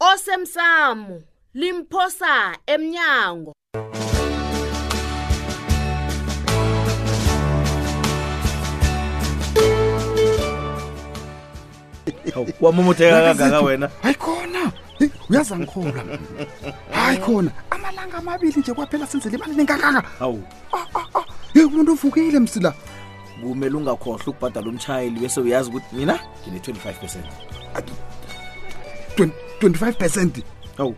osemsamo limphosa emnyango wamomotheka kangaka wena hayi khona Hey, uyazi angikhula hayi khona amalanga amabili nje kwaphela senzele imali nengakaka hawu ah, ah, ah. ye umuntu uvukile msila kumele ungakhohlwa ukubhadala umshayeli bese uyazi ukuthi mina ngine-25 percent 25 percent hawu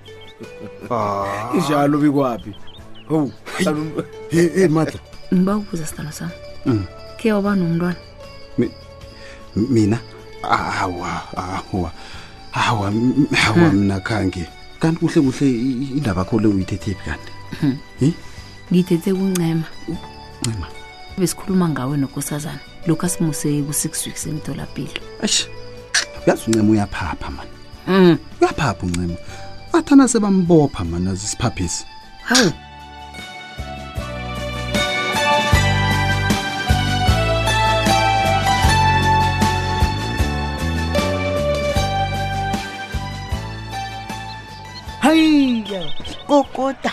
ah. injalo bikwaphi hawu hey madla ngiba ukubuza sidalo sami mm. ke waba nomntwana mina awa awa awa awa mina khange kanti kuhle kuhle indaba kho le uyithethephi kanti hmm. ngithethe kuncema ncema besikhuluma ngawe nokosazana lokhu asimuseki ku-six weeks emtholapilo eish uyazi uncema uyaphapha mani um uyaphapha uncema athana sebambopha mani azisiphaphisi hawu hayi kokoda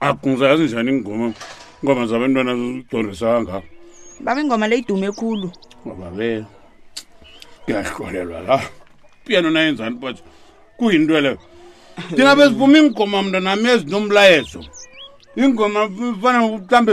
agunza yazi njani ingoma ingoma zabantwana zidondisanga baba ingoma le idume khulu babe ngiyahlohlelwa la piyano nayenzani but kuyinto leyo thina bezivuma iingoma mntanami ezinomlayezo ingoma fana mhlambe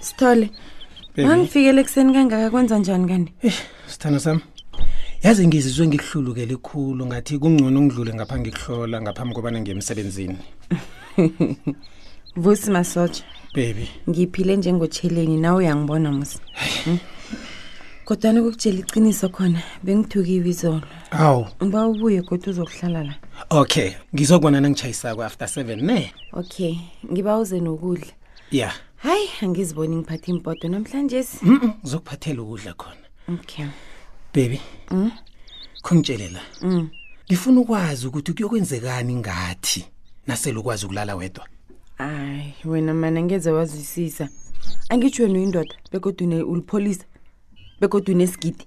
sithole mangifikele ekuseni kangaka kwenza njani kanti sithando sami yazi ngizizwe ngikuhlulukele khulu ngathi kungcono ngidlule ngapha ngikuhlola ngaphambi kobana ngiye emsebenzini vusi masotsha bebi ngiphile njengotsheleni nawe uyangibona musi Hmm? kodwana ukukutshela iqiniso khona bengithukiwe izolo awu uba ubuye kodwa uzokuhlala la okay ngizokubona nangitshayisako after seven ne okay ngiba uze nokudla ya hayi angiziboni ngiphatha impoto namhlanje Mm-mm, ngizokuphathela ukudla khona okay bebi Mm. khongitshele la Mm. ngifuna ukwazi ukuthi kuyokwenzekani ngathi nasele ukwazi ukulala wedwa hayi wena mana ngeze wazwisisa angitsho wena uyindoda begodwa ulipholisa begodwa unesigidi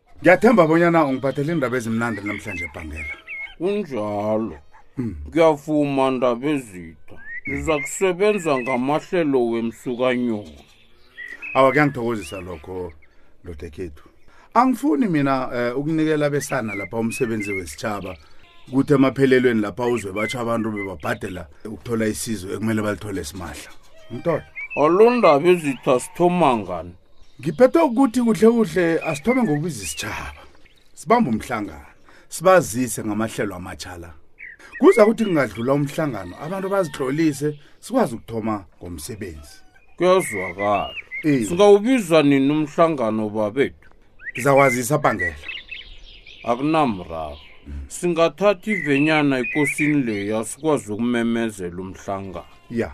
ngiyathemba bonyana ungiphathele indaba ezimnandi namhlanje ebhangela kunjalo hmm. ngiyavuma ndaba ezitha ngiza kusebenza ngamahlelo wemsukanyoni awa kuyangithokozisa lokho ndodekhethu angifuni mina um ukunikela besana lapha umsebenzi wesitshaba kuthi emaphelelweni lapha uzwe batsho abantu bebabhadela ukuthola isizo ekumele balithole simahla mntolo olundaba izitha sithoma ngani ngiphethe ukuthi kuhle kuhle asithome ngokubiza isitshaba sibambe umhlangano sibazise ngamahlelo amatshala kuza ukuthi kungadlula umhlangano abantu bazihlolise sikwazi ukuthoma ngomsebenzi kuyazwakala singawubiza nini umhlangano babethu ngizakwazisa bhangela akunamraro singathatha ivenyana ekosini leya sikwazi ukumemezela umhlangano ya yeah.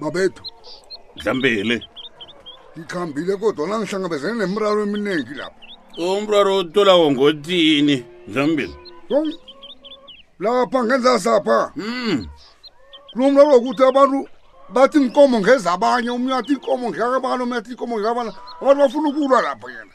babethu dlambele ngikhambile kodwa la ngihlangabezene nemraro eminingi lapha umraro utolawo ngotini dlambele lapha ngenza sapha mm. kulo mraro wokuthi abantu bathi inkomo ngezabanye umnye athi inkomo ngeyakabana umnye athi inkomo ngeyakabana abantu bafuna ukulwa lapho yena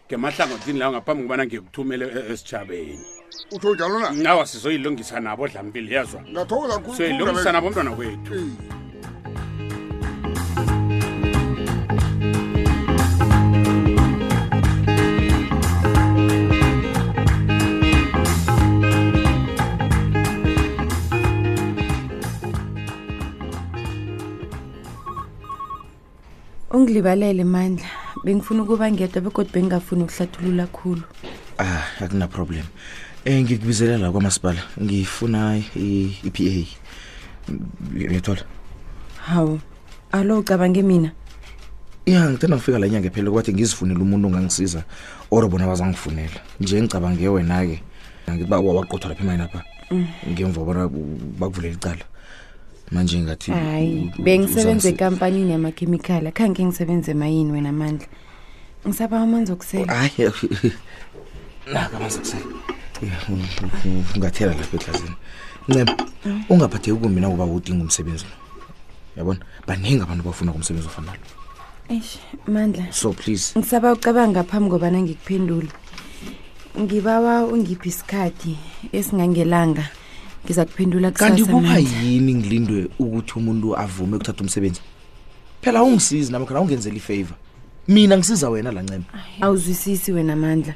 ngemahlangothini lawo ngaphambi kobana ngikuthumele e-, esitshabeni utho njalo na nawa sizoyilungisa nabo dlampili yezwa ngathokoza khulu soyilungisa nabo mntwana kwethu ungilibalele mandla bengifuna ukuba ngedwa begodwa bengingafuni ukuhlathulula khulu ah akunaproblem um ngikubizela la kwamasipala ngifuna i-p a uyathola hawu alo ucabange mina ya ngicela ngifika la nyanga ephele kwathi ngizifunele umuntu ongangisiza or bona bazangifunela nje ngicabange wena-ke ngikuba waqothwa lapha emayini apha ngemva kobana bakuvulela icala manje ngathi hayi bengisebenza ekampanini yamakhemikhali akhange ngisebenze emayini wena amandla ngisaba amanzi okusela hayi naka amanzi okusela ungathela lapha etlazini ncema ungaphatheki kumbi nakuba udinga umsebenzi lo yabona baningi abantu bafuna kumsebenzi ofana nalo eish mandla so please ngisaba ucabanga ngaphambi kobana ngikuphendule ngibawa ungiphi isikhathi esingangelanga ngiza kuphendula kanti kusasa kuba Mandla. yini ngilindwe ukuthi umuntu avume ukuthatha umsebenzi phela awungisizi nami khona awungenzeli ifavor mina ngisiza wena la ncema awuzwisisi wena mandla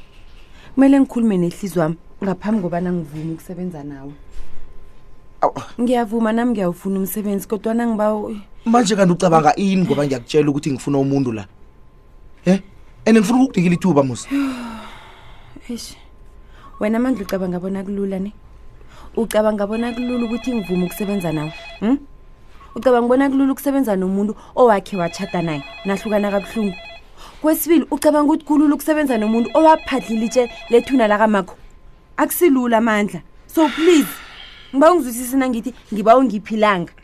kumele ngikhulume nehliziyo wami ngaphambi kobana ngivume ukusebenza nawe Awu, ngiyavuma nami ngiyawufuna umsebenzi kodwana ngiba manje kanti ucabanga ini ngoba ngiyakutshela ukuthi ngifuna umuntu la ye and ngifuna ukukudikela ithuba musa eish wena amandla ucabanga bona kulula ne ucabanga bona kulula ukuthi ngivume ukusebenza nawe um ucabanga bona kulula ukusebenza nomuntu owakhe watshata naye nahlukana kabuhlungu kwesibili ucabanga ukuthi kulula ukusebenza nomuntu owaphadlile itshe lethuna lakamakho akusilula amandla so please ngiba ungizwisisi nangithi ngiba ungiphilanga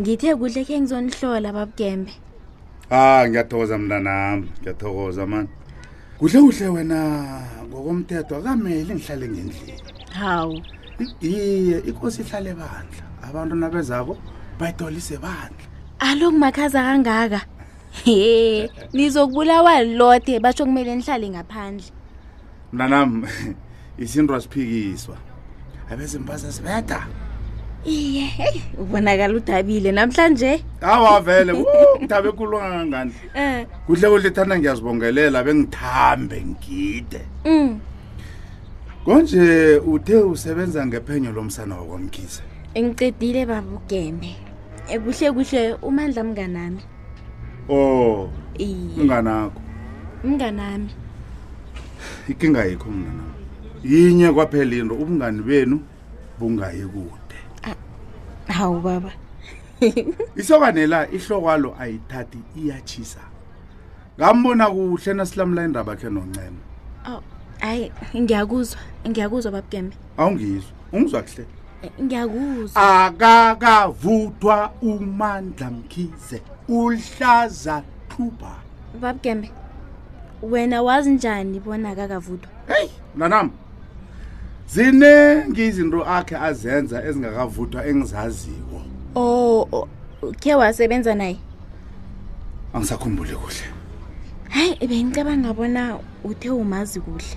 ngithe kuhle khe ngizonihlola babugembe ah ngiyathokoza mntanami ngiyathokoza mani kuhle kuhle wena ngokomthetho akameli ngihlale ngendlini hawu iye ikosi ihlale bandla abantu nabezako bayitolise bandla alo kumakhaza kangaka he nizokubulawa lothe basho kumele nihlale ngaphandle mntanami isintu asiphikiswa abezimbaza sibetha iye heyi ubonakala udabile namhlanje awa vele ngithabe ekhulu kangangani um kuhle kuhle thanda ngiyazibongelela bengithambe ngide um konje uthe usebenza ngephenyo lomsana wakwamkhize ngicedile baba ugembe Eh, kuhle kuhle umandla mnganami oh iye umnganakho mnganami ikinga yikho mnganami yinye kwaphela into ubungani benu bungayi kude hawu baba isokane la ihlokwalo ayithathi iyatshisa ngambona kuhle nasilamula indaba khe noncema awu hayi ngiyakuzwa ngiyakuzwa babukembe awungizwa ungizwa kuhle Eh, ngiyakuzwa akakavuthwa umandla mkhize uhlaza thuba babgembe wena wazi njani bona akakavuthwa heyi mntanam ziningi izinto akhe azenza ezingakavuthwa engizaziwo o o- khe wasebenza naye angisakhumbuli kuhle hayi bengicabanga bona uthe umazi kuhle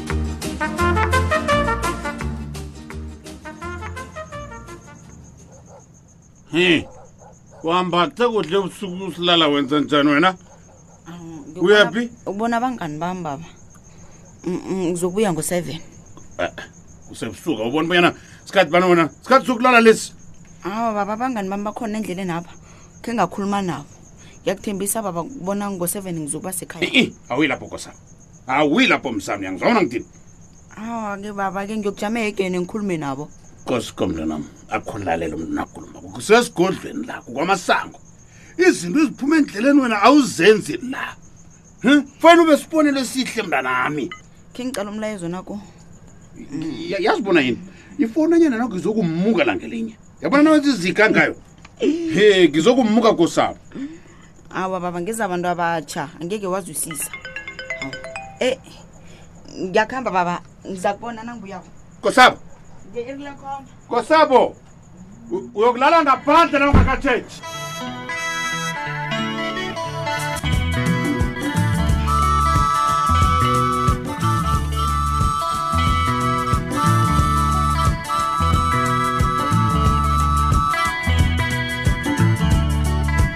Hi. Wambatha kuhle ubusuku usilala wenza njani wena? Uyaphi? Ubona abangani bami baba. Mm, mm, Ngizobuya ngo-7. Eh, Usebusuka ubona bonyana sikhathi bani wena? Sikhathi sokulala lesi. Awa baba abangani bami bakhona endleleni apha. Khe ngakhuluma nabo. Ngiyakuthembisa baba kubona ngo-7 ngizokuba sekhaya. Eh, awuyilapho kosa. awuyi lapho msami uyangizwabona ngithini awa ke baba ke ngiyokujama egene ngikhulume nabo kosiko mntanami akhulalela umntu nakhuluma kusesigodlweni lakho kwamasango izinto eziphuma endleleni wena awuzenzi la fanele ube sibonelo esihle mntanami khe ngicala umlayezo nako yazibona yini ifoni enyana nako izokummuka langelinye yabona nawenza izika ngayo he ngizokummuka kosabo awa baba ngeza abantu abatsha angeke wazwisisa e ngiyakuhamba baba ngiza kubona nangibuyako kosabo kosabo uyokulala ngaphandle nawungakatshentshi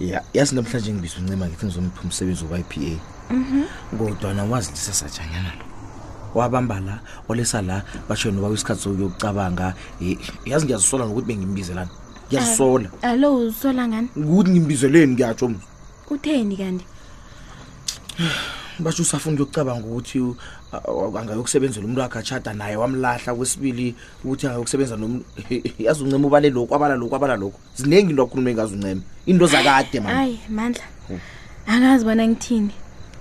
ya yazi namhlanje ngibiza uncema ngithi ngizompha umsebenzi wokuba yi-p a Mhm. kodwa nawazilisa sajanyana lo wabamba la olesa la basho noba isikhathi sokuyokucabanga Eh, yazi ngiyazisola ngokuthi bengimbizelani ngiyazisola alo uzisola ngani ukuthi ngimbizeleni ngiyatsho mz utheni kanti basho usafuna ukuyokucabanga ukuthi u- a- a- angayokusebenzela umuntu wakhe atshada naye wamlahla kwesibili uthi hayi ukusebenza nomntu yazi uncema ubale lokhu abala lokhu abala lokhu ziningi into akhulume ngazi uncema into zakade mani hayi mandla angazi bona ngithini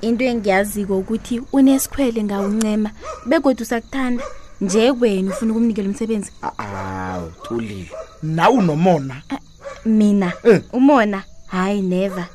into engiyaziko ukuthi unesikhwele ngawuncema begodwa usakuthanda nje kwena ufuna ukumnikela umsebenzi awu thulile nawe unomona mina Eh. umona hayi never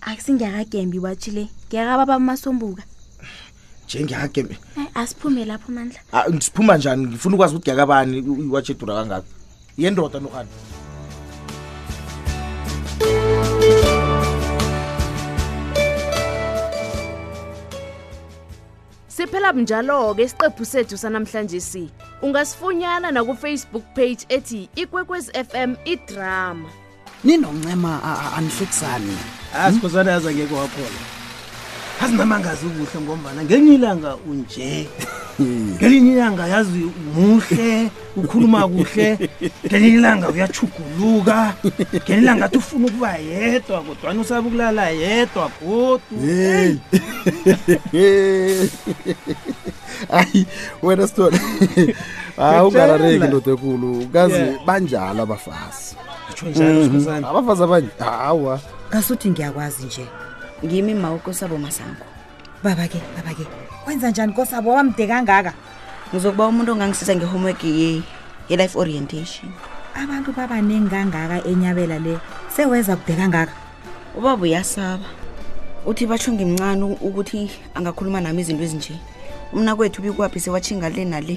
akusingiyakagembi watshi le ngiyakababa amasombuka njengiyagembi eh, asiphume lapho mandla ah, siphuma njani ngifuna ukwazi ukuthi ngiyakabani iwatshi edura kangako yendoda nohani siphela njalo-ke isiqephu sethu sanamhlanje si ungasifunyana nakufacebook page ethi ikwekwez fm idrama ninoncema anihlekisani asikhosana yaza ngeke wakhona azinamangazi ukuhle ngombana ngenye ilanga unje ngelinye ilanga yazi muhle ukhuluma kuhle ngelinye ilanga uyachuguluka ngelinye ilanga athi ufuna ukuba yedwa kodwana usaba ukulala yedwa godu ayi wena sithole hawu ungarareki ndoda ekulu kazi banjalo abafazi Ngitsho njalo Mm, skhosana. abafazi abanye hawa ngasuthi ngiyakwazi nje ngimi ma ukosabo masango baba ke baba ke wenza njani kosabo wamde kangaka ngizokuba umuntu ongangisiza nge-homework ye- ye-life orientation abantu babaningi kangaka enyabela le seweza kude kangaka ubaba uyasaba uthi batsho ngimncane u- ukuthi angakhuluma nami izinto ezinje umna kwethu ubikwaphi sewatshinga le nale